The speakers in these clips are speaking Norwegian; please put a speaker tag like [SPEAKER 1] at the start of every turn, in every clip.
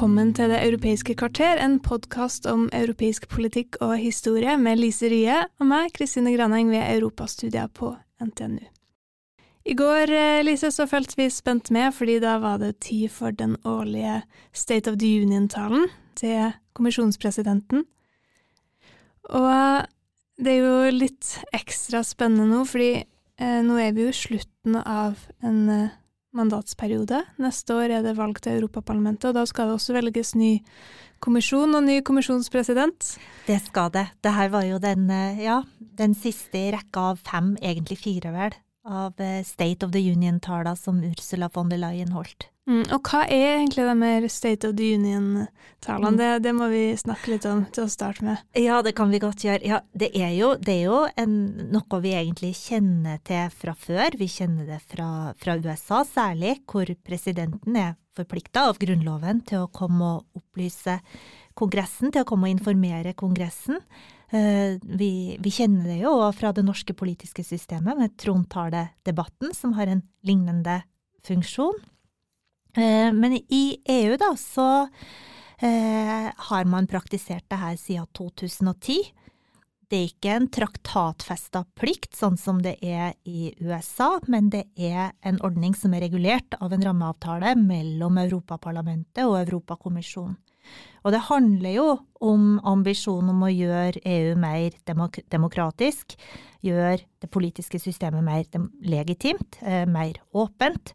[SPEAKER 1] Velkommen til Det europeiske kvarter, en podkast om europeisk politikk og historie med Lise Rye og meg, Kristine Graneng, ved europastudier på NTNU. I går, eh, Lise, så fulgte vi spent med, fordi da var det tid for den årlige State of the Union-talen til kommisjonspresidenten. Og det er jo litt ekstra spennende nå, fordi eh, nå er vi jo i slutten av en eh, mandatsperiode. Neste år er det valg til Europaparlamentet, og da skal det også velges ny kommisjon og ny kommisjonspresident.
[SPEAKER 2] Det skal det. Det her var jo den, eh, ja, den siste i rekka av fem, egentlig fire vel, av eh, State of the Union-taler som Ursula von der Leyen holdt.
[SPEAKER 1] Mm, og hva er egentlig de mer State of the Union-talene?
[SPEAKER 2] Mm.
[SPEAKER 1] Det, det må vi snakke litt om til å starte med.
[SPEAKER 2] Ja, det kan vi godt gjøre. Ja, det er jo, det er jo en, noe vi egentlig kjenner til fra før. Vi kjenner det fra, fra USA særlig, hvor presidenten er forplikta av Grunnloven til å komme og opplyse Kongressen, til å komme og informere Kongressen. Eh, Vi, vi kjenner det jo fra det norske politiske systemet med trontaledebatten, som har en lignende funksjon. Eh, Men i EU da, så eh, har man praktisert det her siden 2010. Det er ikke en traktatfesta plikt, sånn som det er i USA, men det er en ordning som er regulert av en rammeavtale mellom Europaparlamentet og Europakommisjonen. Og det handler jo om ambisjonen om å gjøre EU mer demok demokratisk, gjøre det politiske systemet mer legitimt, eh, mer åpent.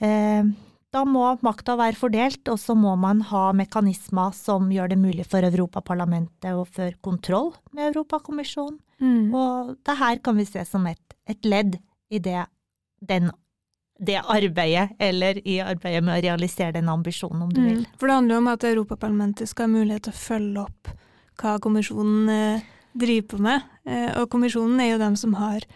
[SPEAKER 2] Eh, da må makta være fordelt, og så må man ha mekanismer som gjør det mulig for Europaparlamentet å føre kontroll med Europakommisjonen.
[SPEAKER 1] Mm.
[SPEAKER 2] Og det her kan vi se som et, et ledd i det, den, det arbeidet, eller i arbeidet med å realisere den ambisjonen, om du vil.
[SPEAKER 1] Mm. For det handler jo om at Europaparlamentet skal ha mulighet til å følge opp hva kommisjonen eh, driver på med. Eh, og kommisjonen er jo dem som har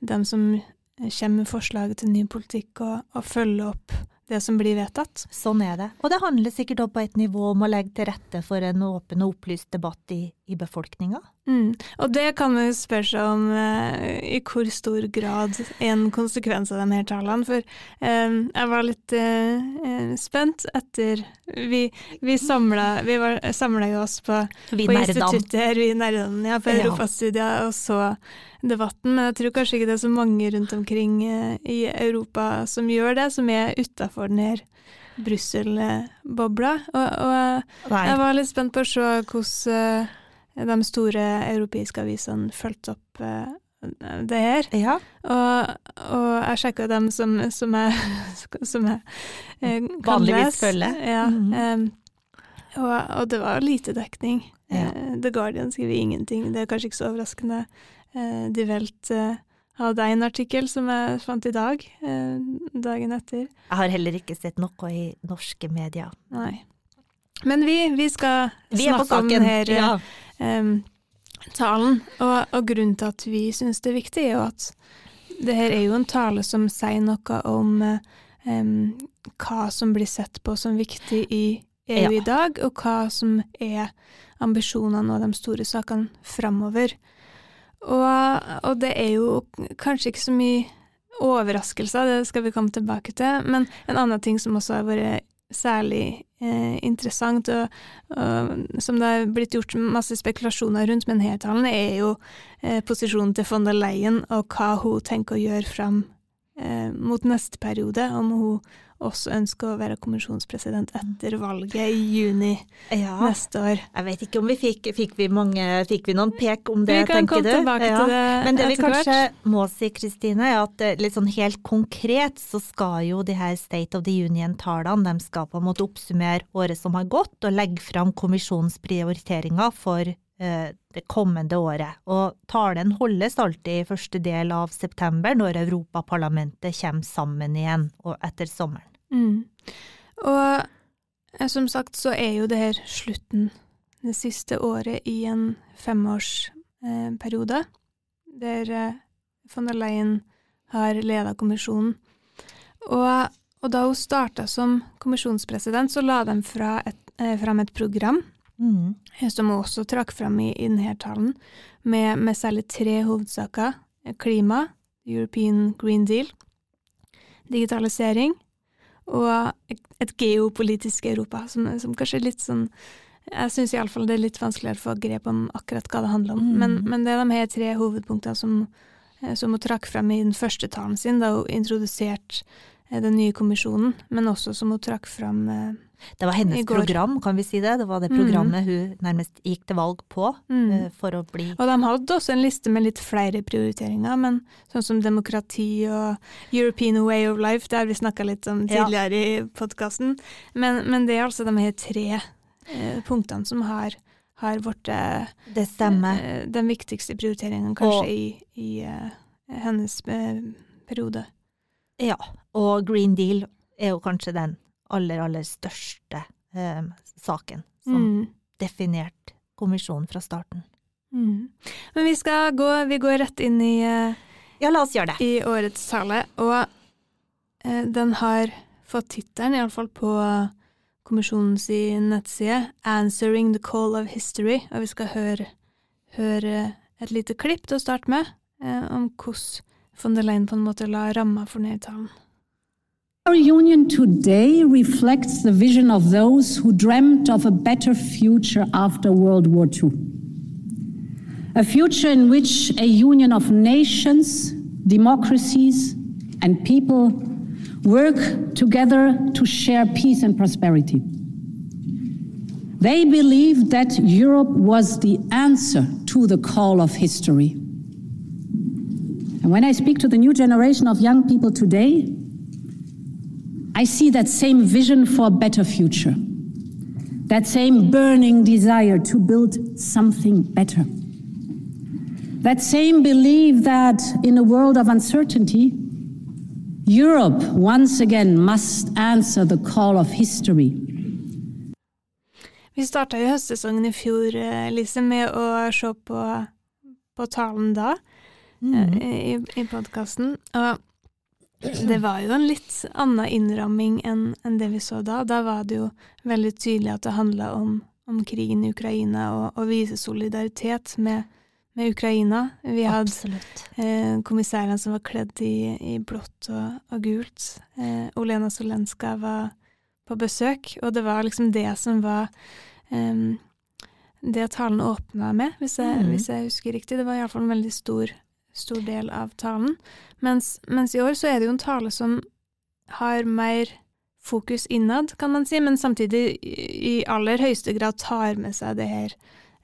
[SPEAKER 1] dem som kommer med forslaget til ny politikk og, og følger opp det som blir vedtatt.
[SPEAKER 2] Sånn er det. Og det handler sikkert også på et nivå om å legge til rette for en åpen og opplyst debatt i, i befolkninga.
[SPEAKER 1] Mm. Og det kan man jo spørre seg om eh, i hvor stor grad en konsekvens av denne talen. For eh, jeg var litt eh, eh, spent etter Vi, vi samla vi jo oss på, på instituttet her, vi nerdene, ja, på. Europastudier, og så debatten. Men jeg tror kanskje ikke det er så mange rundt omkring eh, i Europa som gjør det, som er utafor den her Brussel-bobla. Og, og jeg var litt spent på å se hvordan eh, de store europeiske avisene fulgte opp eh, det her.
[SPEAKER 2] Ja.
[SPEAKER 1] Og, og jeg sjekka dem som, som jeg, som jeg eh, kan
[SPEAKER 2] Vanligvis følger.
[SPEAKER 1] Ja,
[SPEAKER 2] Mhm.
[SPEAKER 1] em, og, og det var lite dekning.
[SPEAKER 2] Ja.
[SPEAKER 1] Eh, The Guardian skriver ingenting. Det er kanskje ikke så overraskende. Eh, De Welt eh, hadde en artikkel som jeg fant i dag, eh, dagen etter.
[SPEAKER 2] Jeg har heller ikke sett noe i norske medier.
[SPEAKER 1] Nei. Men vi, vi skal
[SPEAKER 2] Vi
[SPEAKER 1] snakke om her
[SPEAKER 2] Ja.
[SPEAKER 1] Em, talen. Og, og grunnen til at vi syns det er viktig, er jo at det her er jo en tale som sier noe om um, hva som blir sett på som viktig i EU
[SPEAKER 2] Ja.
[SPEAKER 1] i dag, og hva som er ambisjonene og de store sakene framover. Og, og det er jo kanskje ikke så mye overraskelser, det skal vi komme tilbake til, men en annen ting som også har vært særlig eh, interessant, og, og som det har blitt gjort masse spekulasjoner rundt men denne er jo eh, posisjonen til von der Leyen og hva hun tenker å gjøre fram eh, mot neste periode, om hun også ønsker å være kommisjonspresident etter valget i juni
[SPEAKER 2] ja.
[SPEAKER 1] neste år.
[SPEAKER 2] Jeg vet ikke om vi fikk, fikk vi mange, fikk vi noen pek om det, tenker du?
[SPEAKER 1] Vi kan komme tilbake
[SPEAKER 2] Ja.
[SPEAKER 1] til det
[SPEAKER 2] Men det vi kanskje
[SPEAKER 1] hvert.
[SPEAKER 2] må si, Kristine, er at eh, litt sånn helt konkret så skal jo de her State of the Union-talene, de skal på en måte oppsummere året som har gått, og legge fram kommisjonens prioriteringer for eh, det kommende året, og talen holdes alltid i første del av september, når Europaparlamentet kommer sammen igjen etter sommeren.
[SPEAKER 1] Mm. Og eh, som sagt så er jo det her slutten det siste året i en femårsperiode, der eh, von der Leyen har leda kommisjonen. Og, og da hun starta som kommisjonspresident, så la de fra et, eh, fram et program
[SPEAKER 2] Mm.
[SPEAKER 1] som hun også trakk fram i, i denne talen, med, med særlig tre hovedsaker. Klima, European Green Deal, digitalisering og et, geopolitisk Europa, som, som kanskje er litt sånn Jeg syns iallfall det er litt vanskeligere å få grep om akkurat hva det handler om.
[SPEAKER 2] Mm.
[SPEAKER 1] Men, men det er de her tre hovedpunktene som, eh, som hun trakk frem i den første talen sin, da hun introduserte eh, den nye kommisjonen, men også som hun trakk frem eh,
[SPEAKER 2] Det var hennes program, kan vi si det? Det var det
[SPEAKER 1] Mm.
[SPEAKER 2] programmet hun nærmest gikk til valg på,
[SPEAKER 1] mm.
[SPEAKER 2] eh, for å bli
[SPEAKER 1] Og de hadde også en liste med litt flere prioriteringer, men sånn som demokrati og European Way of Life, det har vi snakka litt om
[SPEAKER 2] Ja.
[SPEAKER 1] tidligere i podkasten. Men, men det er altså de her tre eh, punktene som har, har blitt eh,
[SPEAKER 2] Det stemmer.
[SPEAKER 1] eh, den viktigste prioriteringen kanskje
[SPEAKER 2] Og-
[SPEAKER 1] i, i eh, hennes eh, periode.
[SPEAKER 2] Ja, og Green Deal er jo kanskje den aller, aller største eh, saken som
[SPEAKER 1] Mm.
[SPEAKER 2] definerte kommisjonen fra starten.
[SPEAKER 1] Mm. Men vi skal gå, vi går rett inn i eh,
[SPEAKER 2] Ja, la oss gjøre det.
[SPEAKER 1] i årets tale, og eh, den har fått tittelen, iallfall på kommisjonens nettside, 'Answering the Call of History', og vi skal høre, høre et lite klipp til å starte med, eh, om hvordan von der Leyen på en måte la ramma for denne talen.
[SPEAKER 3] Our union today reflects the vision of those who dreamt of a better future after World War II. A future in which a union of nations, democracies, and people work together to share peace and prosperity. They believed that Europe was the answer to the call of history. And when I speak to the new generation of young people today, I see that same vision for a better future, that same burning desire to build something better, that same belief that in a world of uncertainty, Europe once again must answer the call of history.
[SPEAKER 1] Vi starta jo høstsesongen i fjor, eh, Lise, med å se på, på talen da,
[SPEAKER 2] Mm.
[SPEAKER 1] eh, i, i podkasten. Og det var jo en litt annen innramming enn en det vi så da. Da var det jo veldig tydelig at det handla om, om krigen i Ukraina og å vise solidaritet med, med Ukraina. Vi hadde eh, kommissæren som var kledd i, i blått og, og gult. Eh, Olena Solenska var på besøk, og det var liksom det som var eh, det talen åpna med, hvis jeg,
[SPEAKER 2] mm.
[SPEAKER 1] hvis jeg husker riktig. Det var iallfall en veldig stor, stor del av talen. Mens, mens i år så er det jo en tale som har mer fokus innad, kan man si, men samtidig i aller høyeste grad tar med seg det her,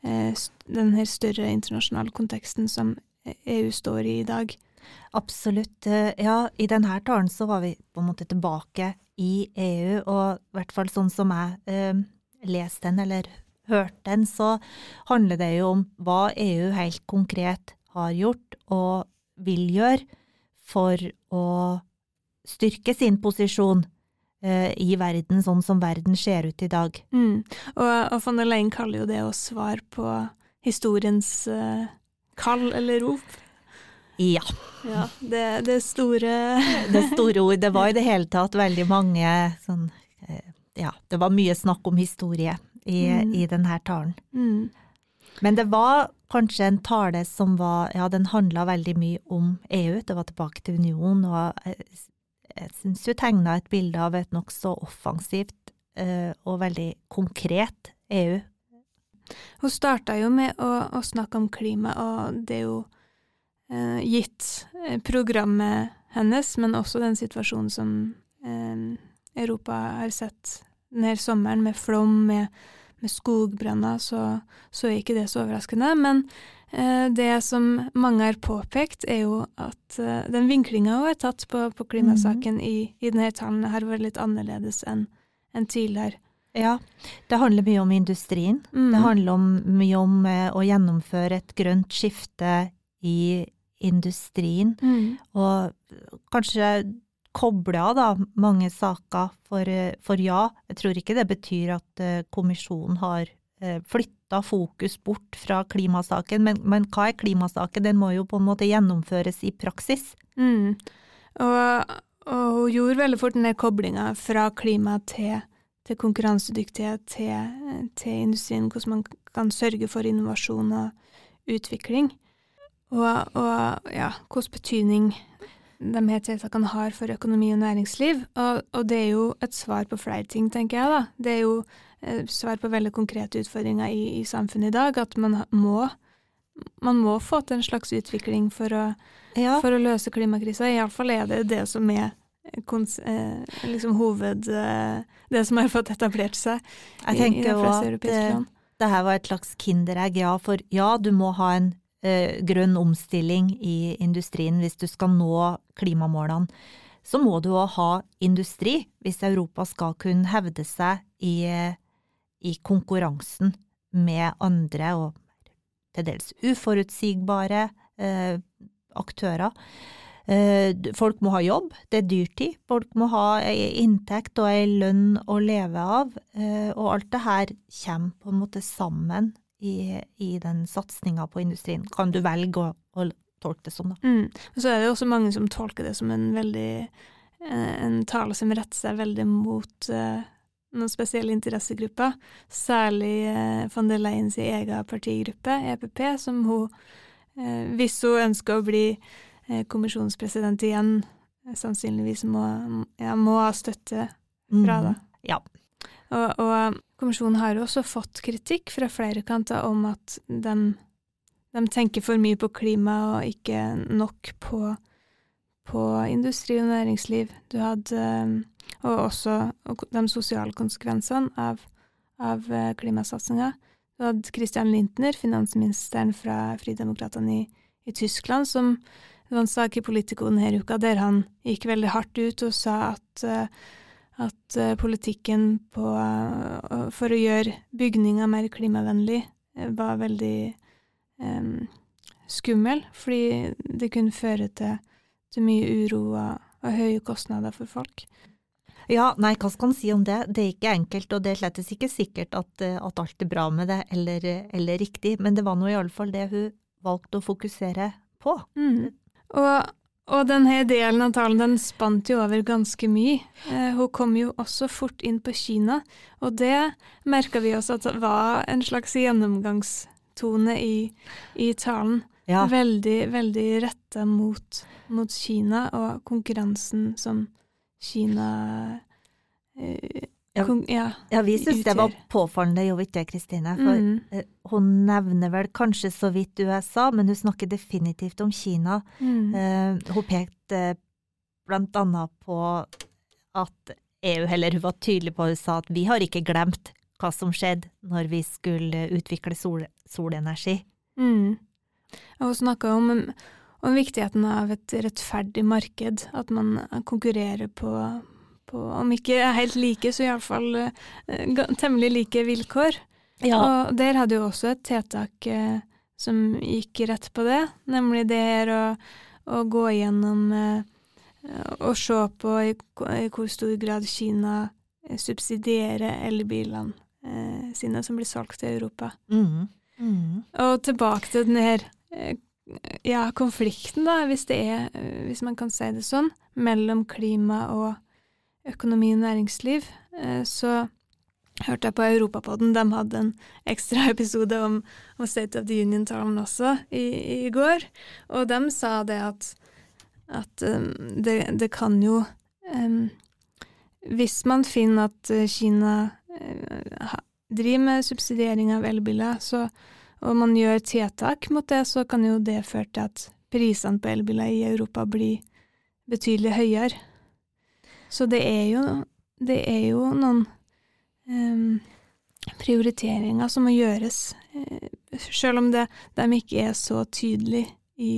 [SPEAKER 1] eh, den her større internasjonale konteksten som EU står i i dag.
[SPEAKER 2] Absolutt. Eh, Ja, i denne talen så var vi på en måte tilbake i EU, og i hvert fall sånn som jeg eh, leste den eller hørte den, så handler det jo om hva EU helt konkret har gjort og vil gjøre for å styrke sin posisjon eh, i verden sånn som verden ser ut i dag.
[SPEAKER 1] Mm. Og, og von der Leyen kaller jo det å svare på historiens eh, kall eller rop.
[SPEAKER 2] Ja,
[SPEAKER 1] Ja, det, det store
[SPEAKER 2] det store ord. Det var i det hele tatt veldig mange sånn eh, Ja, det var mye snakk om historie i,
[SPEAKER 1] Mm.
[SPEAKER 2] i denne talen.
[SPEAKER 1] mm.
[SPEAKER 2] Men det var kanskje en tale som var Ja, den handla veldig mye om EU. Det var tilbake til unionen, og jeg, syns hun tegna et bilde av et nokså offensivt eh, og veldig konkret EU.
[SPEAKER 1] Hun starta jo med å, å snakke om klima, og det er jo eh, gitt eh, programmet hennes, men også den situasjonen som eh, Europa har sett denne sommeren, med flom, med, med skogbrønner, så, så er ikke det så overraskende. Men eh, det som mange har påpekt, er jo at eh, den vinklinga hun har tatt på, på klimasaken i, i denne talen, har vært litt annerledes enn en tidligere.
[SPEAKER 2] Ja, det handler mye om industrien.
[SPEAKER 1] Mm.
[SPEAKER 2] Det handler om, mye om eh, å gjennomføre et grønt skifte i industrien,
[SPEAKER 1] Mm.
[SPEAKER 2] og kanskje koble av da, mange saker. For, eh, for ja, jeg tror ikke det betyr at eh, kommisjonen har eh, flytta fokus bort fra klimasaken, men, men hva er klimasaken? Den må jo på en måte gjennomføres i praksis.
[SPEAKER 1] Mm. Og, og hun gjorde veldig fort den der koblinga fra klima til, til konkurransedyktighet til, til industrien, hvordan man kan sørge for innovasjon og utvikling. Og, og ja, hvilken betydning de her tiltakene har for økonomi og næringsliv. Og, og det er jo et svar på flere ting, tenker jeg. da. Det er jo et svar på veldig konkrete utfordringer i, i samfunnet i dag, at man må, man må få til en slags utvikling for å,
[SPEAKER 2] Ja,
[SPEAKER 1] for å løse klimakrisa. Iallfall er det det som er kons eh, liksom hoved... Eh, det som har fått etablert seg
[SPEAKER 2] jeg
[SPEAKER 1] i, i de fleste europeiske
[SPEAKER 2] eh,
[SPEAKER 1] land.
[SPEAKER 2] det her var et slags kinderegg, ja. For ja, du må ha en eh, grønn omstilling i industrien hvis du skal nå klimamålene. Så må du òg ha industri hvis Europa skal kunne hevde seg i, eh, i konkurransen med andre og til dels uforutsigbare eh, aktører. Eh, Folk må ha jobb, det er dyrtid. Folk må ha ei inntekt og ei lønn å leve av. eh, Og alt det her kommer på en måte sammen i, i den satsinga på industrien. Kan du velge å, å tolke det sånn, da?
[SPEAKER 1] Mm. Så er det også mange som tolker det som en veldig eh, En tale som retter seg veldig mot uh, noen spesielle interessegrupper. Særlig uh, von der Leyens egen partigruppe, EPP, som hun uh, Hvis hun ønsker å bli kommisjonspresident igjen, sannsynligvis må, ja, må ha støtte fra det.
[SPEAKER 2] Mhm. Ja.
[SPEAKER 1] Og, og kommisjonen har også fått kritikk fra flere kanter om at de, de tenker for mye på klima og ikke nok på, på industri og næringsliv. Du hadde Og også de sosiale konsekvensene av, av eh, klimasatsinga. Du hadde Christian Lintner, finansministeren fra Fridemokratene i, i Tyskland, som det var en sak i Politico denne uka der han gikk veldig hardt ut og sa at eh, at eh, politikken på, eh, for å gjøre bygninger mer klimavennlig eh, var veldig um, skummel, fordi det kunne føre til, til mye uro og, og høye kostnader for folk.
[SPEAKER 2] Ja, nei, hva skal en si om det? Det er ikke enkelt, og det er slettes ikke sikkert at, at alt er bra med det, eller, eller riktig, men det var nå i alle fall det hun valgte å fokusere på.
[SPEAKER 1] Mm. Og, og denne delen av talen den spant jo over ganske mye. Eh, hun kom jo også fort inn på Kina, og det merka vi oss at det var en slags gjennomgangstone i, i talen.
[SPEAKER 2] Ja.
[SPEAKER 1] Veldig, veldig retta mot, mot Kina og konkurransen som Kina eh,
[SPEAKER 2] Ja.
[SPEAKER 1] ja.
[SPEAKER 2] Ja, vi syns det var påfallende, gjorde ikke det, Kristine? For
[SPEAKER 1] Mm.
[SPEAKER 2] eh, hun nevner vel kanskje så vidt USA, men hun snakker definitivt om Kina.
[SPEAKER 1] Mm.
[SPEAKER 2] Uh, hun pekte blant annet på at EU, eller hun var tydelig på, hun sa at vi har ikke glemt hva som skjedde når vi skulle utvikle sol, solenergi.
[SPEAKER 1] Mm. Og hun snakka om, om viktigheten av et rettferdig marked, at man konkurrerer på, på om ikke helt like, så iallfall uh, temmelig like vilkår. Og der hadde jo også et tiltak uh, som gikk rett på det, nemlig det her å, å gå gjennom uh, og se på i, i hvor stor grad Kina eh, subsidierer elbilene uh, sine som blir solgt til Europa.
[SPEAKER 2] Mm. Mm.
[SPEAKER 1] Og tilbake til den her eh, ja, konflikten, da, hvis det er, eh, hvis man kan si det sånn, mellom klima og økonomi og næringsliv, eh, så hørte jeg på Europapodden, de hadde en ekstra episode om, om State of the Union-talen også i, i går, og de sa det at, at um, det, det kan jo um, Hvis man finner at eh, Kina uh, driver med subsidiering av elbiler, så og man gjør tiltak mot det, så kan jo det føre til at prisene på elbiler i Europa blir betydelig høyere. Så det er jo, det er jo noen um, prioriteringer som må gjøres, eh, selv om det, de ikke er så tydelige i,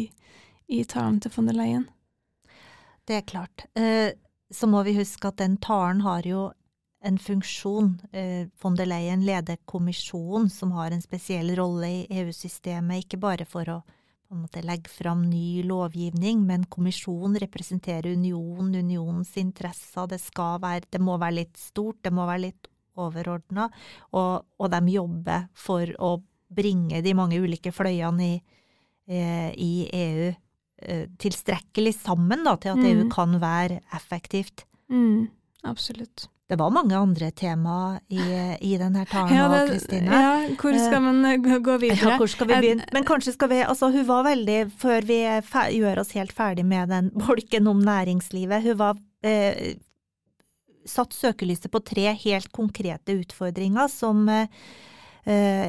[SPEAKER 1] i talen til von der Leyen.
[SPEAKER 2] Det er klart. Eh, så må vi huske at den talen har jo en funksjon. Eh, von der Leyen leder kommisjonen, som har en spesiell rolle i EU-systemet, ikke bare for å på en måte legge fram ny lovgivning, men kommisjonen representerer unionen, unionens interesser. Det være, det må være litt stort, det må være litt overordna, og, og, de jobber for å bringe de mange ulike fløyene i, eh, i EU eh, tilstrekkelig sammen da, til at mm. EU kan være effektivt.
[SPEAKER 1] Mm, absolutt.
[SPEAKER 2] Det var mange andre tema i, i denne talen
[SPEAKER 1] ja,
[SPEAKER 2] Kristine.
[SPEAKER 1] Ja, hvor skal eh, man gå videre?
[SPEAKER 2] Ja, hvor skal vi begynne? Men kanskje skal vi Altså, hun var veldig, før vi gjør oss helt ferdig med den bolken om næringslivet, hun var eh, satt søkelyset på tre helt konkrete utfordringer som eh,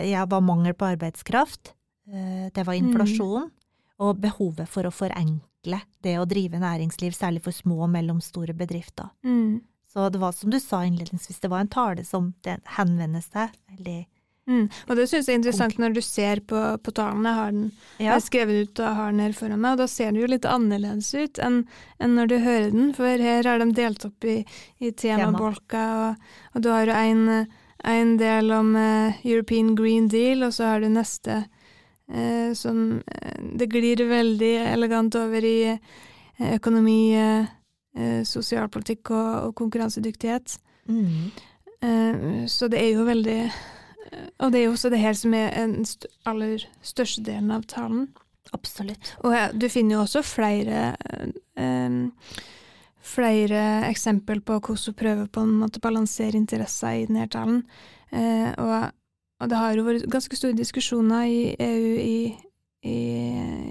[SPEAKER 2] ja, var mangel på arbeidskraft, eh, det var inflasjon, mm. og behovet for å forenkle det å drive næringsliv, særlig for små og mellomstore bedrifter.
[SPEAKER 1] Mm.
[SPEAKER 2] Så det var som du sa innledningsvis, det var en tale som det henvender seg veldig
[SPEAKER 1] mm. Og det syns jeg er interessant når du ser på, på talen. Jeg har den ja. jeg skrevet ut og har den her foran meg, og da ser den jo litt annerledes ut enn, enn når du hører den, for her har de delt opp i, i temabolker, og, og du har jo en, en del om uh, European Green Deal, og så har du neste uh, som uh, Det glir veldig elegant over i økonomi eh, sosialpolitikk og, og konkurransedyktighet.
[SPEAKER 2] Mm.
[SPEAKER 1] Eh, så det er jo veldig Og det er jo også det her som er den st aller største delen av talen.
[SPEAKER 2] Absolutt.
[SPEAKER 1] Og ja, du finner jo også flere eh, flere eksempel på hvordan hun prøver på en måte balansere interesser i denne talen. Eh, og, og, det har jo vært ganske store diskusjoner i EU i, i,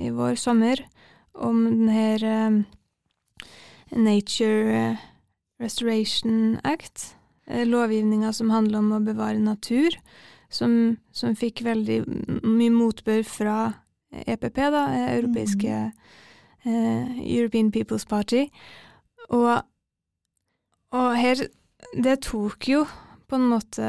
[SPEAKER 1] i vår sommer om denne eh, Nature Restoration Act, eh, lovgivninga som handler om å bevare natur, som, som fikk veldig mye motbør fra EPP, da, europeiske mm. eh, European People's Party. Og, og her Det tok jo på en måte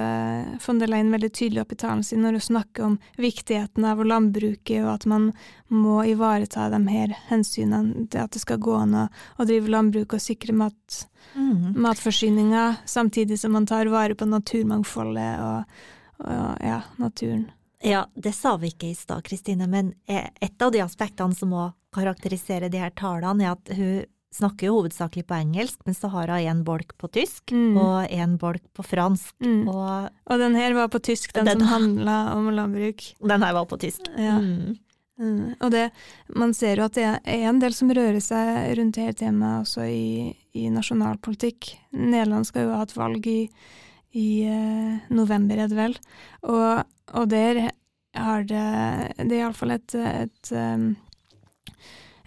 [SPEAKER 1] von der Leyen veldig tydelig opp i talen sin når hun snakker om viktigheten av landbruket, og at man må ivareta de her hensynene til at det skal gå an å, å drive landbruk og sikre mat, mm. matforsyninga, samtidig som man tar vare på naturmangfoldet og, og ja, naturen.
[SPEAKER 2] Ja, det sa vi ikke i stad, Kristine, men et av de aspektene som må karakterisere de her talene, er at hun snakker jo hovedsakelig på engelsk, men så har en bolk på tysk mm. og en bolk på fransk.
[SPEAKER 1] Mm. Og, og, den her var på tysk, den, den som handla om landbruk.
[SPEAKER 2] Den her var på tysk.
[SPEAKER 1] Ja. Mm. mm. Og det, man ser jo at det er en del som rører seg rundt dette temaet også i, i nasjonalpolitikk. Nederland skal jo ha et valg i, i uh, november, er det vel. Og, og der har det Det er iallfall et, et um,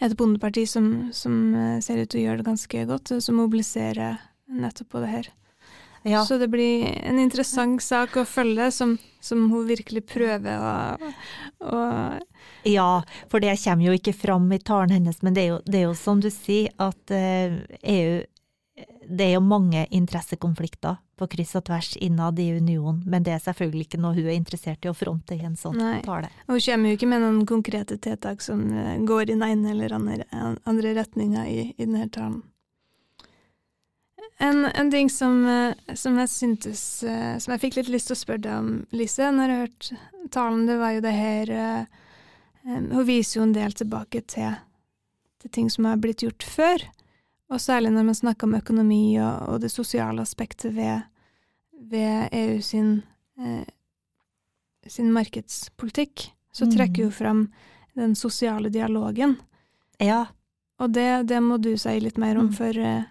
[SPEAKER 1] et bondeparti som, som, eh, ser ut til å gjøre det ganske godt, som mobiliserer nettopp på det her. Ja. Så det blir en interessant sak å følge, som, som hun virkelig prøver å, å,
[SPEAKER 2] Ja, for det kommer jo ikke fram i talen hennes, men det er jo, det er jo som du sier, at uh, EU det er jo mange interessekonflikter på kryss og tvers innad i unionen, men det er selvfølgelig ikke noe hun er interessert i å fronte i en sånn Nei. tale.
[SPEAKER 1] Og hun kommer jo ikke med noen konkrete tiltak som eh, går i den ene eller andre, andre retninga i, i, denne talen. En, en ting som, eh, som, jeg syntes eh, Som jeg fikk litt lyst til å spørre deg om, Lise, når jeg hørte talen, det var jo det her Hun viser jo en del tilbake til, til ting som har blitt gjort før. Og særlig når man snakker om økonomi og, og det sosiale aspektet ved, ved EU sin, eh, sin markedspolitikk, så mm. trekker jo fram den sosiale dialogen.
[SPEAKER 2] Ja.
[SPEAKER 1] Og det, det må du si litt mer om, mm. for, eh,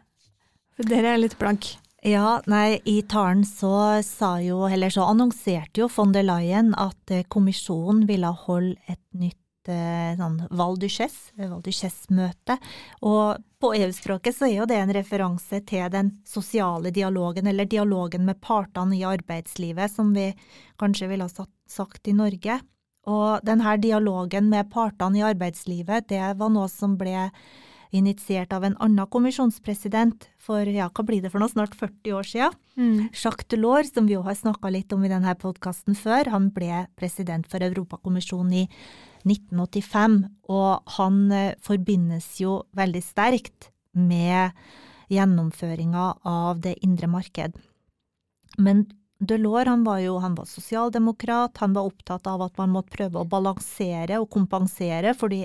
[SPEAKER 1] for dere er litt blank.
[SPEAKER 2] Ja, nei, i talen så sa jo, eller så annonserte jo von der Leyen at eh, kommisjonen ville holde et nytt sånn Val møte Og på EU-språket så er jo det en referanse til den sosiale dialogen, eller dialogen med partene i arbeidslivet, som vi kanskje ville ha sagt i Norge. Og denne dialogen med partene i arbeidslivet, det var noe som ble initiert av en annen kommisjonspresident for ja, hva blir det for noe, snart 40 år siden. Mm. Jacques Delors, som vi jo har snakka litt om i denne podkasten før, han ble president for Europakommisjonen i 1985, og han eh, forbindes jo veldig sterkt med gjennomføringa av det indre marked. Men Delors han var jo han var sosialdemokrat, han var opptatt av at man måtte prøve å balansere og kompensere for de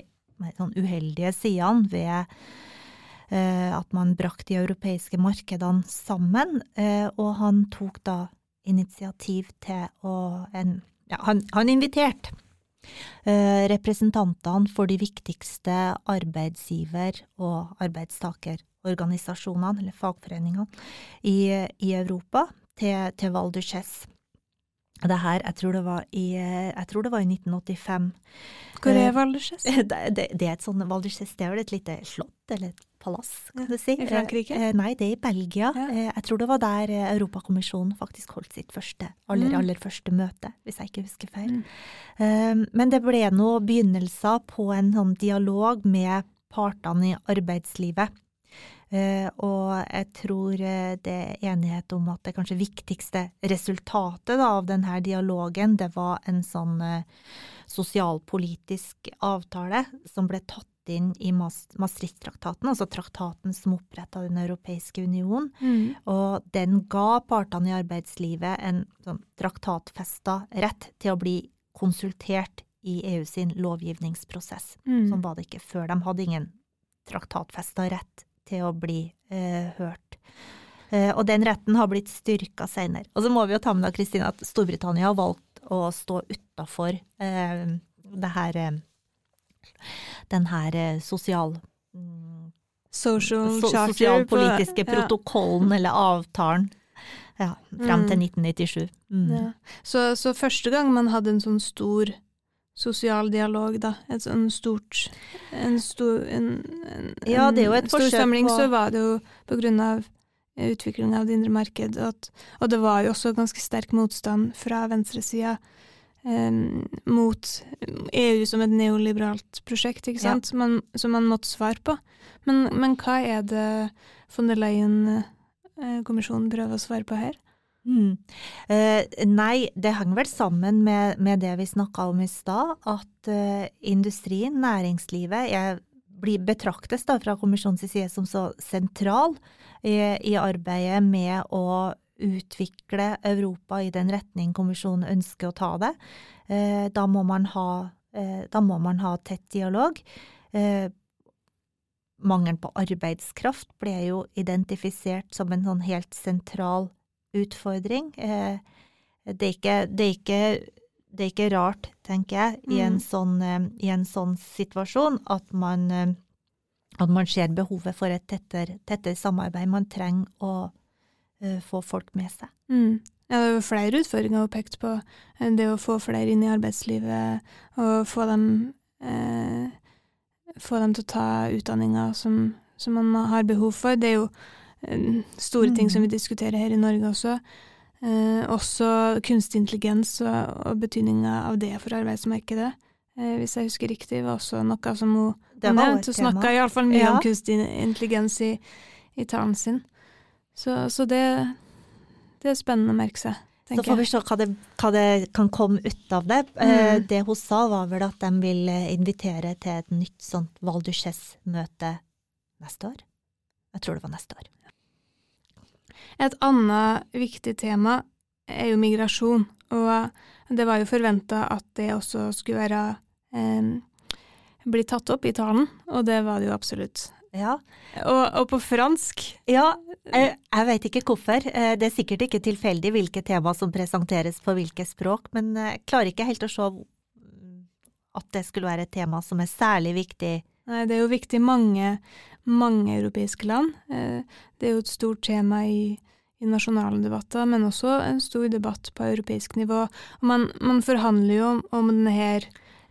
[SPEAKER 2] sånn uheldige sidene ved eh, at man brakte de europeiske markedene sammen. Eh, og han tok da initiativ til å en, ja, han, han inviterte representantene for de viktigste arbeidsgiver- og arbeidstakerorganisasjonene, eller fagforeningene, i, i Europa til, til Val. Det her, jeg tror det var i, tror det var i 1985.
[SPEAKER 1] Hvor er Val d'Uchesse?
[SPEAKER 2] Det, det, det, er et sånt Val det er vel et lite slott, eller et palass, kan du si.
[SPEAKER 1] I Frankrike?
[SPEAKER 2] Eh, nei, det er i Belgia.
[SPEAKER 1] Ja.
[SPEAKER 2] Eh, jeg tror det var der eh, Europakommisjonen faktisk holdt sitt første, aller,
[SPEAKER 1] Mm.
[SPEAKER 2] aller første møte, hvis jeg ikke husker feil.
[SPEAKER 1] Mm.
[SPEAKER 2] Eh, men det ble nå begynnelser på en sånn dialog med partene i arbeidslivet. Eh, og jeg tror eh, det er enighet om at det kanskje viktigste resultatet av denne dialogen, det var en sånn eh, sosialpolitisk avtale som ble tatt inn i Maastricht-traktaten, altså traktaten som oppretta Den europeiske union.
[SPEAKER 1] Mm.
[SPEAKER 2] Og den ga partene i arbeidslivet en sånn traktatfesta rett til å bli konsultert i EU sin lovgivningsprosess.
[SPEAKER 1] Mm.
[SPEAKER 2] Sånn var det ikke før. De hadde ingen traktatfesta rett til å bli eh, hørt. Eh, og den retten har blitt styrka senere. Og så må vi jo ta med da, Kristine, at Storbritannia har valgt å stå utafor eh, det her eh, den her eh, sosial... mm,
[SPEAKER 1] Social
[SPEAKER 2] so,
[SPEAKER 1] charter
[SPEAKER 2] sosialpolitiske
[SPEAKER 1] på- ja.
[SPEAKER 2] protokollen eller avtalen. Ja, frem til
[SPEAKER 1] Mm.
[SPEAKER 2] 1997. Mm.
[SPEAKER 1] Ja. Så, så første gang man hadde en sånn stor sosial dialog, da, et sånn stort En stor en, en,
[SPEAKER 2] Ja, det er jo et forsøk
[SPEAKER 1] samling,
[SPEAKER 2] på-
[SPEAKER 1] så var det jo på grunn av utviklingen av det indre marked, at, og det var jo også ganske sterk motstand fra venstresida Um, mot EU som et neoliberalt prosjekt, ikke
[SPEAKER 2] Ja.
[SPEAKER 1] sant, som, man, som man måtte svare på. Men, men hva er det von der Leyen-kommisjonen prøver å svare på her?
[SPEAKER 2] Mm. Eh, nei, det henger vel sammen med, med det vi snakka om i stad, at eh, industrien, næringslivet, er, blir betraktes da fra kommisjonens side som så sentral i, i arbeidet med å utvikle Europa i den retning kommisjonen ønsker å ta det. Eh, da, må man ha, eh, da må man ha tett dialog. Eh, mangelen på arbeidskraft ble jo identifisert som en sånn helt sentral utfordring. Eh, det, er ikke, det, er ikke, det er ikke rart, tenker jeg, i en
[SPEAKER 1] Mm.
[SPEAKER 2] sånn, eh, i en sånn situasjon at man, eh, at man ser behovet for et tettere, tettere samarbeid. Man trenger å eh, få folk med seg.
[SPEAKER 1] Mm. Ja, det er jo flere utfordringer hun pekte på. Det å få flere inn i arbeidslivet, og få dem, eh, få dem til å ta utdanninger som, som man har behov for. Det er jo store ting som vi diskuterer her i Norge også. Eh, også kunstig intelligens og, og betydninga av det for arbeidsmarkedet. Eh, hvis jeg husker riktig, var også noe som hun nevnte. Hun snakka iallfall mye
[SPEAKER 2] Ja.
[SPEAKER 1] om kunstig intelligens i, i talen sin. Så, så det, det er spennende å merke seg,
[SPEAKER 2] Så får vi se hva det, hva det kan komme ut av det. Eh,
[SPEAKER 1] Mm.
[SPEAKER 2] Det hun sa var vel at de vil eh, invitere til et nytt sånt Val d'Uchesse-møte neste år. Jeg tror det var neste år.
[SPEAKER 1] Et annet viktig tema er jo migrasjon, og det var jo forventa at det også skulle være eh, bli tatt opp i talen, og det var det jo absolutt.
[SPEAKER 2] Ja,
[SPEAKER 1] Og, og på fransk
[SPEAKER 2] ja jeg, jeg vet ikke hvorfor. Eh, Det er sikkert ikke tilfeldig hvilke tema som presenteres på hvilke språk, men eh, jeg klarer ikke helt å se at det skulle være et tema som er særlig viktig.
[SPEAKER 1] Nei, det er jo viktig mange, mange europeiske land. Eh, Det er jo et stort tema i, i nasjonale debatter, men også en stor debatt på europeisk nivå. Man, man forhandler jo om, om denne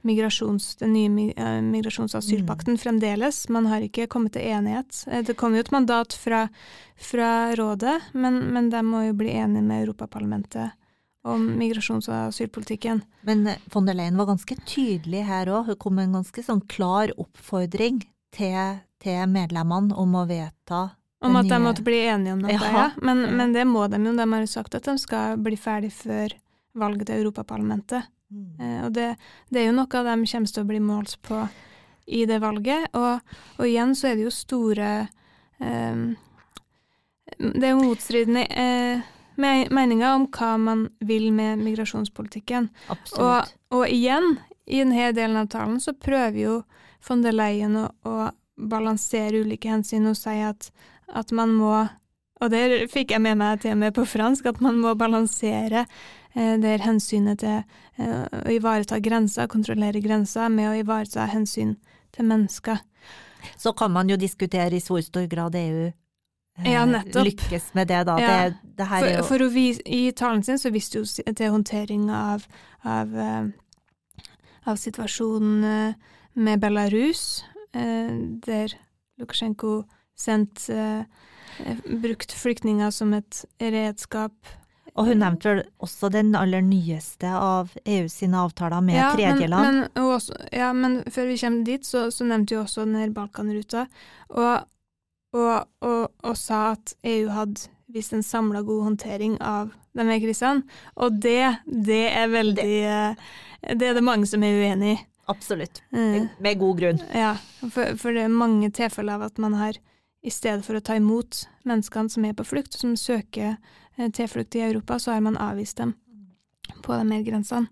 [SPEAKER 1] migrasjons, den nye migrasjons- og asylpakten migrasjonsasylpakten fremdeles. Man har ikke kommet til enighet. Eh, Det kom jo et mandat fra, fra rådet, men, men de må jo bli enige med Europaparlamentet om migrasjons- og asylpolitikken.
[SPEAKER 2] Men eh, von der Leyen var ganske tydelig her òg. Hun kom med en ganske sånn klar oppfordring til, til medlemmene om å vedta
[SPEAKER 1] Om at de måtte bli enige om det
[SPEAKER 2] Ja.
[SPEAKER 1] Men, men det må de jo. De har jo sagt at de skal bli ferdig før valget til Europaparlamentet.
[SPEAKER 2] Mm.
[SPEAKER 1] Eh, og det, det er jo noe de kommer til å bli målt på i det valget. Og, og igjen så er det jo store eh, Det er jo motstridende eh, meninger om hva man vil med migrasjonspolitikken. Og, og igjen, i denne delen av talen så prøver jo von der Leyen å balansere ulike hensyn og si at, at man må og det fikk jeg med meg til og med på fransk, at man må balansere eh, der hensynet til eh, å ivareta grenser, kontrollere grenser, med å ivareta hensyn til mennesker.
[SPEAKER 2] Så kan man jo diskutere i hvor stor grad EU eh,
[SPEAKER 1] Ja,
[SPEAKER 2] lykkes med det, da.
[SPEAKER 1] Ja.
[SPEAKER 2] Det, det
[SPEAKER 1] For,
[SPEAKER 2] jo
[SPEAKER 1] for vise, I talen sin så viste hun til håndtering av, av, eh, av situasjonen eh, med Belarus, der Lukasjenko sendte eh, brukt flyktninger som et redskap.
[SPEAKER 2] Og hun nevnte vel også den aller nyeste av EU sine avtaler med
[SPEAKER 1] Ja,
[SPEAKER 2] tredjeland.
[SPEAKER 1] men, og også, ja, men før vi kommer dit, så, så nevnte hun også denne Balkanruta, og, og, og, og sa at EU hadde vist en samla god håndtering av denne krisen. og det, det er veldig Det, Det er det mange som er uenig i.
[SPEAKER 2] Absolutt.
[SPEAKER 1] Mm.
[SPEAKER 2] Med god grunn.
[SPEAKER 1] Ja, for, for det er mange tilfeller av at man har, i stedet for å ta imot menneskene som er på flukt, som søker eh, tilflukt i Europa, så har man avvist dem på de her grensene.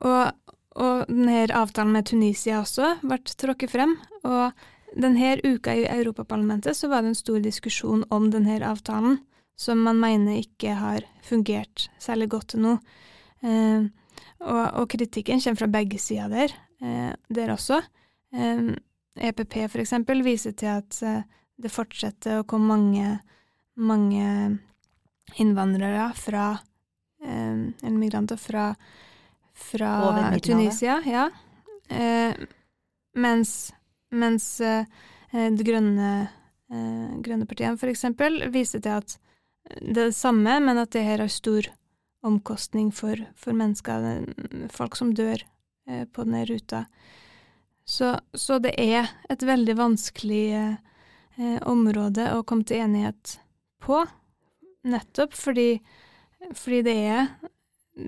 [SPEAKER 1] Og, og denne avtalen med Tunisia også ble tråkket frem, og denne uka i Europaparlamentet så var det en stor diskusjon om denne avtalen, som man mener ikke har fungert særlig godt til nå. Eh, og, og kritikken kommer fra begge sider der, eh, der også. Eh, EPP eksempel viser til at eh, det fortsetter å komme mange, mange innvandrere fra eh, Eller migranter fra, fra Tunisia, ja. Eh, mens mens det grønne, eh, grønne partiene eksempel viser til at det er det samme, men at det her har stor omkostning for, for mennesker, folk som dør eh, på denne ruta. Så, så det er et veldig vanskelig eh, eh, område å komme til enighet på, nettopp fordi, fordi det, er,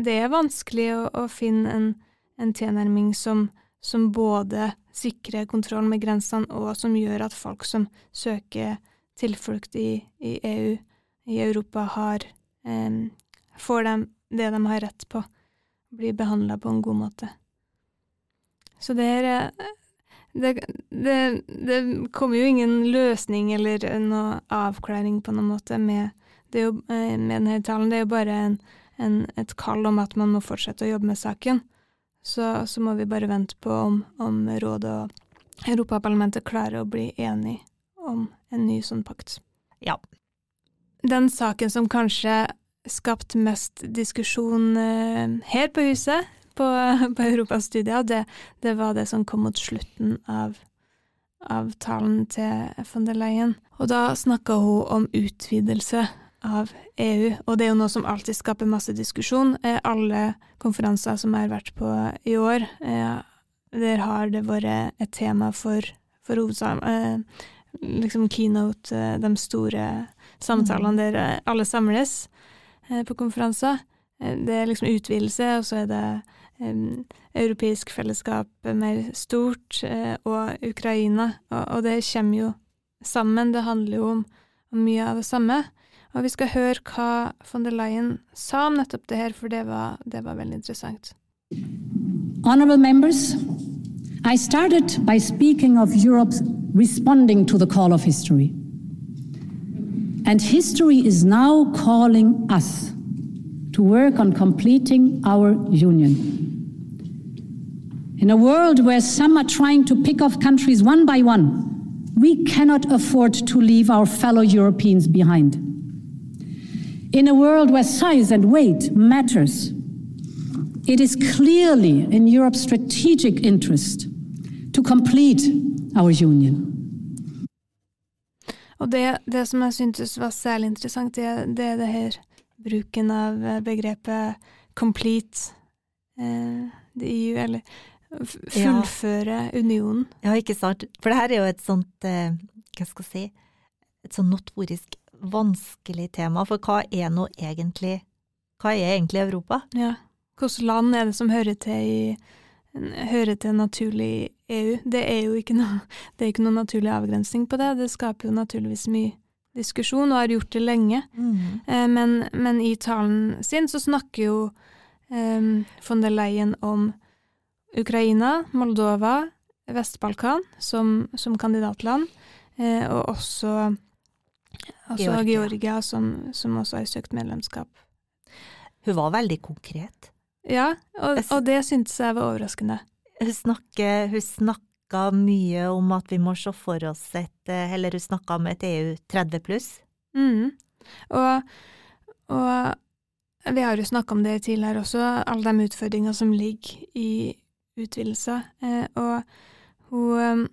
[SPEAKER 1] det er vanskelig å, å finne en, en tilnærming som, som både sikrer kontroll med grensene, og som gjør at folk som søker tilflukt i, i EU, i Europa, har eh, får dem det de har rett på, blir behandla på en god måte. Så det er det, det, det kommer jo ingen løsning eller noe avklaring på noen måte med, det jo, eh, med denne talen. Det er jo bare en, en, et kall om at man må fortsette å jobbe med saken. Så, så må vi bare vente på om, om Rådet og Europaparlamentet klarer å bli enige om en ny sånn pakt.
[SPEAKER 2] Ja.
[SPEAKER 1] Den saken som kanskje skapt mest diskusjon eh, her på huset, på, på og det, det var det som kom mot slutten av, av talen til von der Leyen. Og da snakka hun om utvidelse av EU, og det er jo noe som alltid skaper masse diskusjon. Eh, alle konferanser som jeg har vært på i år, eh, der har det vært et tema for, for hovedsak eh, liksom keynote, de store samtalene der eh, alle samles på konferanser. Eh, Det er liksom utvidelse, og så er det um, europeisk fellesskap eh, mer stort, eh, og Ukraina, og, og det kommer jo sammen. Det handler jo om, mye av det samme. Og vi skal høre hva von der Leyen sa om nettopp det her, for det var, det var veldig interessant.
[SPEAKER 3] Honorable members, I started by speaking of Europe's responding to the call of history. And history is now calling us to work on completing our union. In a world where some are trying to pick off countries one by one, we cannot afford to leave our fellow Europeans behind. In a world where size and weight matters, it is clearly in Europe's strategic interest to complete our union.
[SPEAKER 1] Og det, det som jeg syntes var særlig interessant, det, det er det her bruken av eh, begrepet 'complete eh, the EU', eller fullføre
[SPEAKER 2] Ja.
[SPEAKER 1] unionen.
[SPEAKER 2] Ja, ikke sant. For det her er jo et sånt, eh, hva skal jeg si, et sånn notorisk vanskelig tema. For hva er nå egentlig, hva er egentlig Europa?
[SPEAKER 1] Ja. Hvilke land er det som hører til i hører til naturlig EU? Det er jo ikke noe, det er ikke noen naturlig avgrensning på det. Det skaper jo naturligvis mye, diskusjon, og har gjort det lenge.
[SPEAKER 2] Mm.
[SPEAKER 1] Eh, men, men i talen sin så snakker jo eh, von der Leyen om Ukraina, Moldova, Vest-Balkan som, som kandidatland, eh, og også, også
[SPEAKER 2] Georgia.
[SPEAKER 1] Georgia, som, som også har søkt medlemskap.
[SPEAKER 2] Hun var veldig konkret.
[SPEAKER 1] Ja, og, og det syntes jeg var overraskende.
[SPEAKER 2] Hun, snakker, hun snakka mye om at vi må se for oss et eh, Eller hun snakka om et EU 30 pluss.
[SPEAKER 1] Mm. Og, og vi har jo snakka om det tidligere også, alle de utfordringene som ligger i utvidelse. Eh, og hun,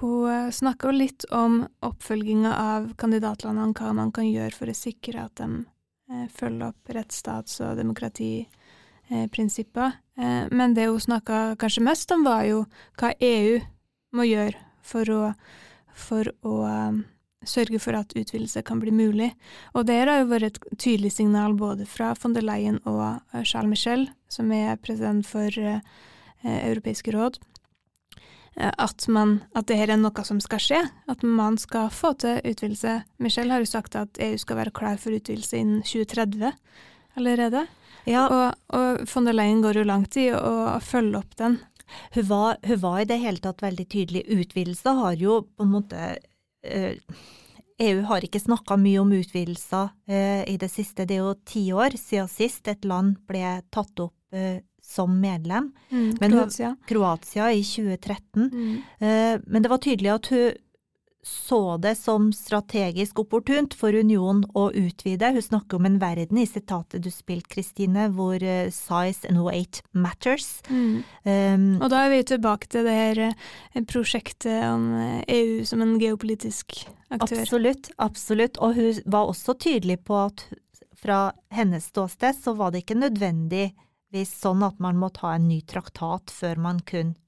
[SPEAKER 1] hun snakka jo litt om oppfølginga av kandidatlandene, hva man kan gjøre for å sikre at de eh, følger opp rettsstats- og demokratiprinsipper. Eh, men det hun snakka kanskje mest om, var jo hva EU må gjøre for å, for å um, sørge for at utvidelse kan bli mulig. Og det har jo vært et tydelig signal både fra von der Leyen og eh, Charles Michel, som er president for eh, eh, Europeiske råd, eh, at, man, at det her er noe som skal skje, at man skal få til utvidelse. Michel har jo sagt at EU skal være klar for utvidelse innen 2030 allerede.
[SPEAKER 2] Ja,
[SPEAKER 1] Og, og von der Leyen går jo langt i å, følge opp den.
[SPEAKER 2] hun var, hun var i det hele tatt veldig tydelig. Utvidelse har jo på en måte eh, EU har ikke snakka mye om utvidelser eh, i det siste. Det er jo ti år siden sist et land ble tatt opp eh, som medlem.
[SPEAKER 1] Mm,
[SPEAKER 2] Men hun-
[SPEAKER 1] Kroatia.
[SPEAKER 2] Kroatia i 2013.
[SPEAKER 1] Mm.
[SPEAKER 2] Eh, men det var tydelig at hun så det som strategisk opportunt for unionen å utvide. Hun snakker om en verden i sitatet du spilte, Kristine, hvor eh, size and weight matters.
[SPEAKER 1] Mm.
[SPEAKER 2] Um,
[SPEAKER 1] Og da er vi tilbake til det her eh, prosjektet om eh, EU som en geopolitisk aktør.
[SPEAKER 2] Absolutt, absolutt. Og hun var også tydelig på at fra hennes ståsted så var det ikke nødvendigvis sånn at man må ta en ny traktat før man kunne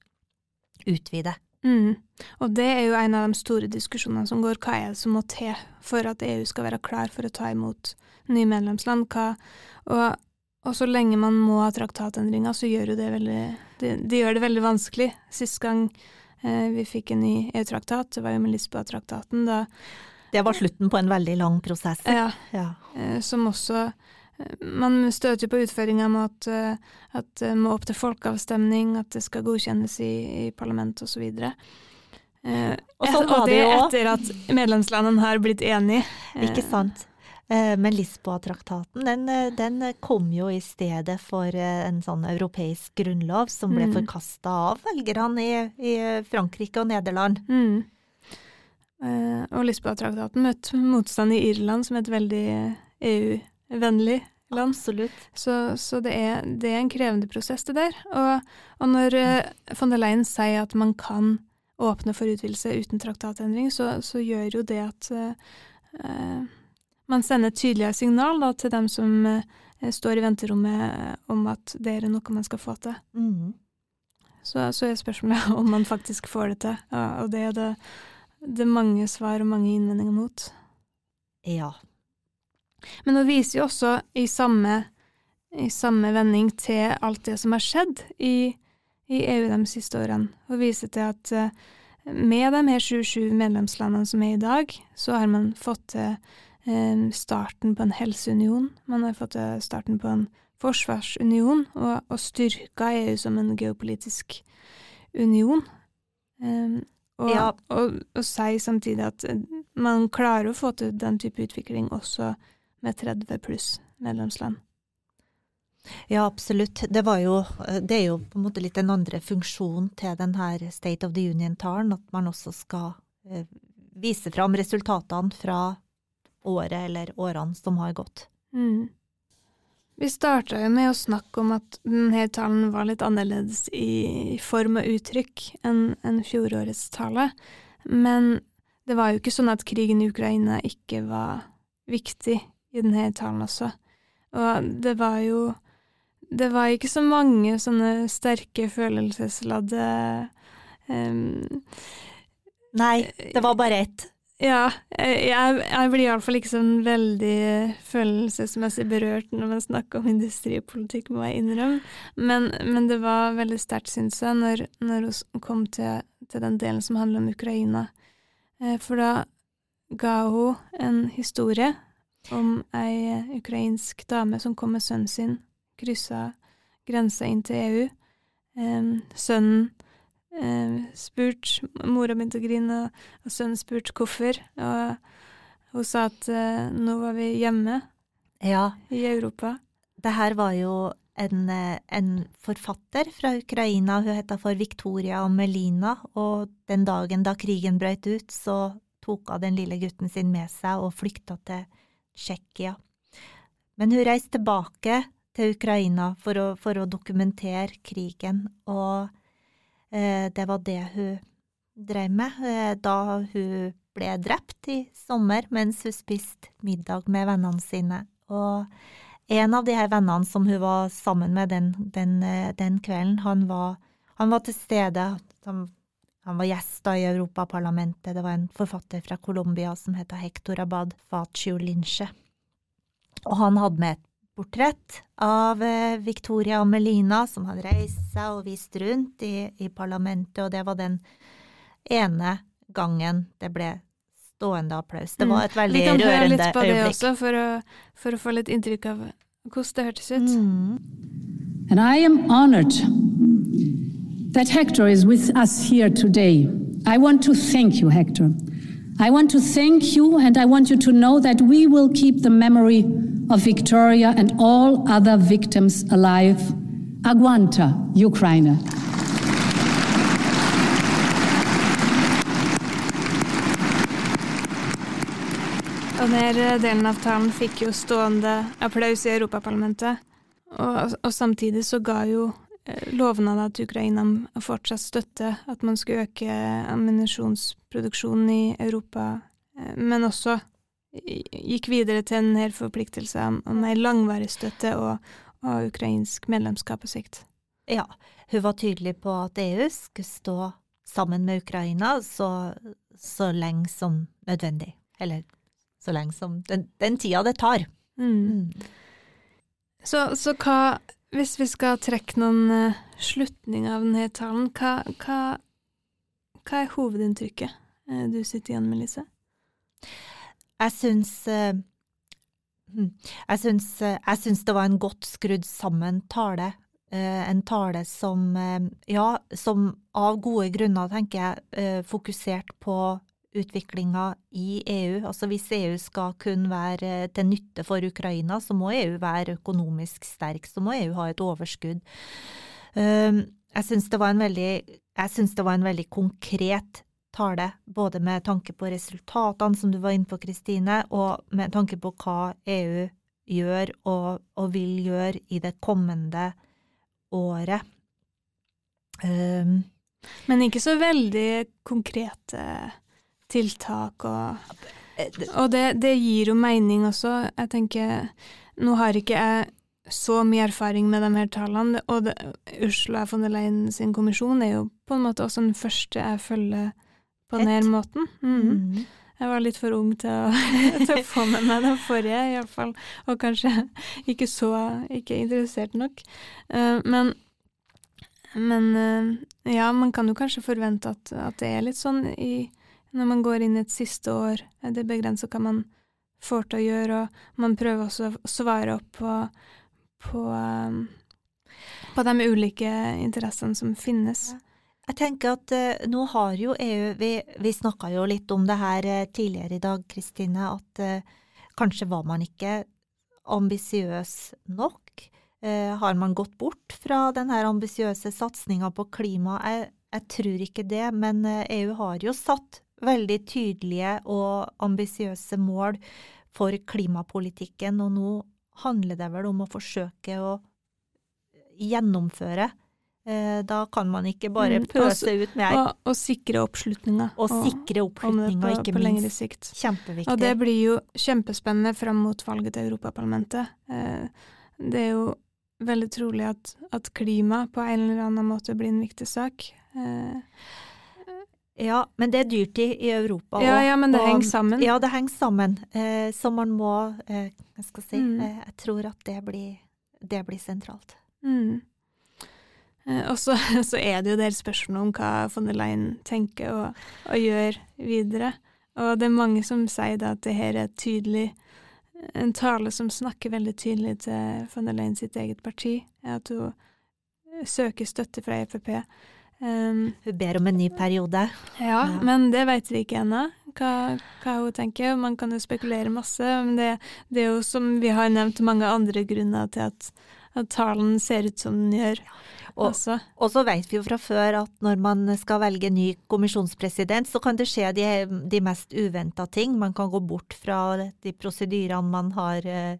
[SPEAKER 2] utvide.
[SPEAKER 1] Mm. Og det er jo en av de store diskusjonene som går, hva er det som må til for at EU skal være klar for å ta imot nye medlemsland? Hva, og, og så lenge man må ha traktatendringer, så gjør jo det veldig det, de gjør det veldig vanskelig. Sist gang eh, vi fikk en ny EU-traktat, det var jo med Lisboa-traktaten, da
[SPEAKER 2] Det var slutten på en veldig lang prosess.
[SPEAKER 1] ja,
[SPEAKER 2] Ja.
[SPEAKER 1] eh, som også Man støter jo på utfordringer med at, at det må opp til folkeavstemning, at det skal godkjennes i, i parlamentet osv. Eh,
[SPEAKER 2] Og sånn var
[SPEAKER 1] og
[SPEAKER 2] det jo
[SPEAKER 1] etter at medlemslandene har blitt enige. Eh,
[SPEAKER 2] Ikke sant? Eh, Men Lisboa-traktaten den, eh, den kom jo i stedet for en sånn europeisk grunnlov som ble
[SPEAKER 1] Mm.
[SPEAKER 2] forkasta av velgerne i, i Frankrike og Nederland.
[SPEAKER 1] Mm. Eh, og Lisboa-traktaten møtte motstand i Irland, som et veldig EU-vennlig land.
[SPEAKER 2] Absolutt.
[SPEAKER 1] Så, så det, er, det er en krevende prosess, det der. Og, og når eh, von der Leyen sier at man kan åpne for utvidelse uten traktatendring, så, så gjør jo det at eh, man sender et tydeligere signal da, til dem som uh, står i venterommet om at det er noe man skal få til.
[SPEAKER 2] Mm.
[SPEAKER 1] Så, så er spørsmålet om man faktisk får det til, ja, og det er det, det er mange svar og mange innvendinger mot.
[SPEAKER 2] Ja.
[SPEAKER 1] Men hun viser jo også i samme, i samme vending til alt det som har skjedd i, i EU de siste årene. Hun viser til at eh, med de her 27 medlemslandene som er i dag, så har man fått til eh, starten på en helseunion. Man har fått til starten på en forsvarsunion, og, og styrka EU som en geopolitisk union. Eh, og,
[SPEAKER 2] Ja.
[SPEAKER 1] og, og sier samtidig at eh, man klarer å få til den type utvikling også med 30 pluss medlemsland.
[SPEAKER 2] Ja, absolutt. Det, jo, det er jo på en måte litt den andre funksjonen til denne State of the Union-talen, at man også skal eh, vise fram resultatene fra året eller årene som har gått.
[SPEAKER 1] Mm. Vi starta jo med å snakke om at denne talen var litt annerledes i form og uttrykk enn en fjorårets tale, men det var jo ikke sånn at krigen i Ukraina ikke var viktig i denne talen også. Og det var jo Det var ikke så mange sånne sterke følelsesladde um,
[SPEAKER 2] Nei, det var bare ett.
[SPEAKER 1] ja, jeg, jeg blir iallfall ikke sånn veldig følelsesmessig berørt når man snakker om industripolitikk, må jeg innrømme. Men, men det var veldig sterkt, syns jeg, når, når hun kom til, til den delen som handler om Ukraina. Eh, For da, ga hun en historie om ei ukrainsk dame som kom med sønnen sin, kryssa grensa inn til EU. Eh, sønnen eh, spurte Mora begynte å grine, og, og sønnen spurte hvorfor. Og hun sa at eh, nå var vi hjemme
[SPEAKER 2] Ja,
[SPEAKER 1] i Europa.
[SPEAKER 2] det her var jo en, eh, en forfatter fra Ukraina, hun heter for Victoria Melina, og den dagen da krigen brøt ut, så tok hun den lille gutten sin med seg og flykta til Tsjekkia. Men hun reiste tilbake til Ukraina for å, for å dokumentere krigen, og eh, det var det hun drev med eh, da hun ble drept i sommer mens hun spiste middag med vennene sine. Og en av de her vennene som hun var sammen med den, den, eh, den kvelden, han var, han var til stede. Han, han var gjest da i Europaparlamentet. Det var en forfatter fra Colombia som heter Hector Abad Facio Linche. Og han hadde med et portrett av eh, Victoria og Melina, som hadde reist seg og vist rundt i, i parlamentet, og det var den ene gangen det ble stående applaus. Det var et veldig
[SPEAKER 1] Mm. Vi kan høre
[SPEAKER 2] rørende
[SPEAKER 1] litt på det
[SPEAKER 2] øyeblikk.
[SPEAKER 1] også, for å, for å få litt inntrykk av hvordan det hørtes ut.
[SPEAKER 2] Mm.
[SPEAKER 3] And I am honored that Hector is with us here today. I want to thank you, Hector. I want to thank you, and I want you to know that we will keep the memory of Victoria and all other victims alive. Aguanta, Ukraine.
[SPEAKER 1] Og denne delen av talen fikk jo stående applaus i Europaparlamentet. Og, og samtidig så ga jo eh, lovnader til Ukraina om å fortsatt støtte at man skulle øke ammunisjonsproduksjonen i Europa, eh, men også gikk videre til en hel forpliktelse om, ei langvarig støtte og, og ukrainsk medlemskap på sikt.
[SPEAKER 2] Ja, hun var tydelig på at EU skulle stå sammen med Ukraina så, så lenge som nødvendig. Eller så lenge som den, den tida det tar.
[SPEAKER 1] Mm. Så, så hva, hvis vi skal trekke noen uh, slutninger av denne talen, hva, hva, hva er hovedinntrykket eh, du sitter igjen med, Lise?
[SPEAKER 2] Jeg syns eh, hm, jeg syns, eh, jeg syns det var en godt skrudd sammen tale. Eh, En tale som, eh, ja, som av gode grunner, tenker jeg, eh, fokusert på utviklinga i EU. Altså hvis EU skal kun være eh, til nytte for Ukraina, så må EU være økonomisk sterk, så må EU ha et overskudd. Um, Jeg syns det var en veldig, jeg synes det var en veldig konkret tale, både med tanke på resultatene som du var inne på, Kristine, og med tanke på hva EU gjør og, og vil gjøre i det kommende året. Um,
[SPEAKER 1] Men ikke så veldig konkrete tiltak, og, og det, det gir jo mening også. Jeg tenker, nå har ikke jeg så mye erfaring med de her tallene, og det, Ursula von der Leyen sin kommisjon er jo på en måte også den første jeg følger på denne
[SPEAKER 2] her
[SPEAKER 1] måten. Mm.
[SPEAKER 2] mm.
[SPEAKER 1] Jeg var litt for ung til å, til å få med meg den forrige, iallfall. Og kanskje ikke så ikke interessert nok. Uh, men men uh, ja, man kan jo kanskje forvente at, at det er litt sånn i, når man går inn i et siste år. Det er begrensa hva man får til å gjøre, og man prøver også å svare opp på, på, eh, på de ulike interessene som finnes.
[SPEAKER 2] Jeg tenker at eh, nå har jo EU Vi, vi snakka jo litt om det her eh, tidligere i dag, Kristine, at eh, kanskje var man ikke ambisiøs nok. Eh, har man gått bort fra den her ambisiøse satsinga på klima? Jeg, jeg tror ikke det, men eh, EU har jo satt veldig tydelige og ambisiøse mål for klimapolitikken, og nå handler det vel om å forsøke å gjennomføre. Eh, Da kan man ikke bare
[SPEAKER 1] Mm,
[SPEAKER 2] pøse ut med
[SPEAKER 1] Og, og sikre oppslutninga.
[SPEAKER 2] og sikre oppslutninga, ikke
[SPEAKER 1] på lengre sikt.
[SPEAKER 2] Kjempeviktig.
[SPEAKER 1] Og det blir jo kjempespennende fram mot valget til Europaparlamentet. Eh, Det er jo veldig trolig at, at klima på en eller annen måte blir en viktig sak.
[SPEAKER 2] Ja, men det er dyrtid i Europa.
[SPEAKER 1] Ja,
[SPEAKER 2] og-
[SPEAKER 1] ja, men det
[SPEAKER 2] og-
[SPEAKER 1] henger sammen.
[SPEAKER 2] Ja, det henger sammen. Eh, så man må eh, Jeg skal si
[SPEAKER 1] Mm.
[SPEAKER 2] eh, Jeg tror at det blir, det blir sentralt.
[SPEAKER 1] Mm. Eh, Og så, så er det jo der spørsmålet om hva von der Leyen tenker og, og gjør videre. Og det er mange som sier at det her er tydelig en tale som snakker veldig tydelig til von der Leyen sitt eget parti, at hun søker støtte fra FrP. Um,
[SPEAKER 2] hun ber om en ny periode.
[SPEAKER 1] Ja, ja. men det vet vi ikke ennå, hva, hva, hun tenker. Man kan jo spekulere masse, men det, det, er jo som vi har nevnt mange andre grunner til at, at talen ser ut som den gjør. Ja.
[SPEAKER 2] Og, og, så vet vi jo fra før at når man skal velge ny kommisjonspresident, så kan det skje de, de mest uventa ting. Man kan gå bort fra de prosedyrene man har uh,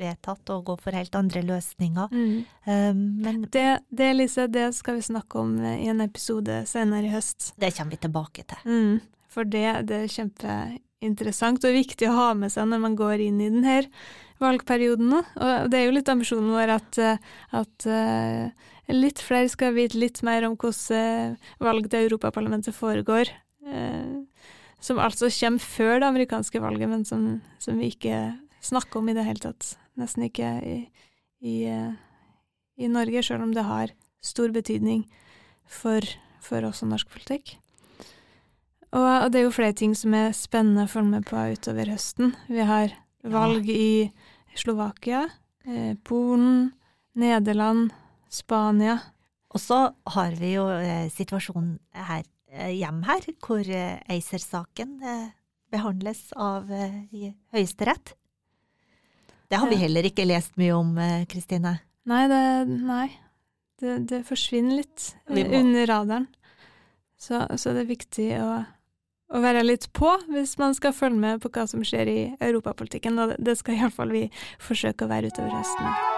[SPEAKER 2] vedtatt, og gå for helt andre løsninger. Mm.
[SPEAKER 1] Um, men det, det, Lise, det skal vi snakke om i en episode senere i høst.
[SPEAKER 2] Det kommer vi tilbake til.
[SPEAKER 1] Mm, for det, det er kjempeinteressant og viktig å ha med seg når man går inn i denne valgperioden. Og det er jo litt ambisjonen vår at, at uh, litt flere skal vite litt mer om hvordan eh, valg til Europaparlamentet foregår. Eh, som altså kommer før det amerikanske valget, men som, som, vi ikke snakker om i det hele tatt. Nesten ikke i, i, eh, i Norge, sjøl om det har stor betydning for, for oss og norsk politikk. Og, og, det er jo flere ting som er spennende å følge med på utover høsten. Vi har valg i Slovakia, eh, Polen, Nederland, Spania.
[SPEAKER 2] Og så har vi jo eh, situasjonen her eh, hjemme her, hvor eh, ACER-saken eh, behandles av eh, Høyesterett. Det har vi heller ikke lest mye om, eh, Kristine.
[SPEAKER 1] Nei, det, nei. Det, det forsvinner litt under radaren. Så, så, det er viktig å, å, være litt på hvis man skal følge med på hva som skjer i europapolitikken, og det skal iallfall vi forsøke å være utover høsten.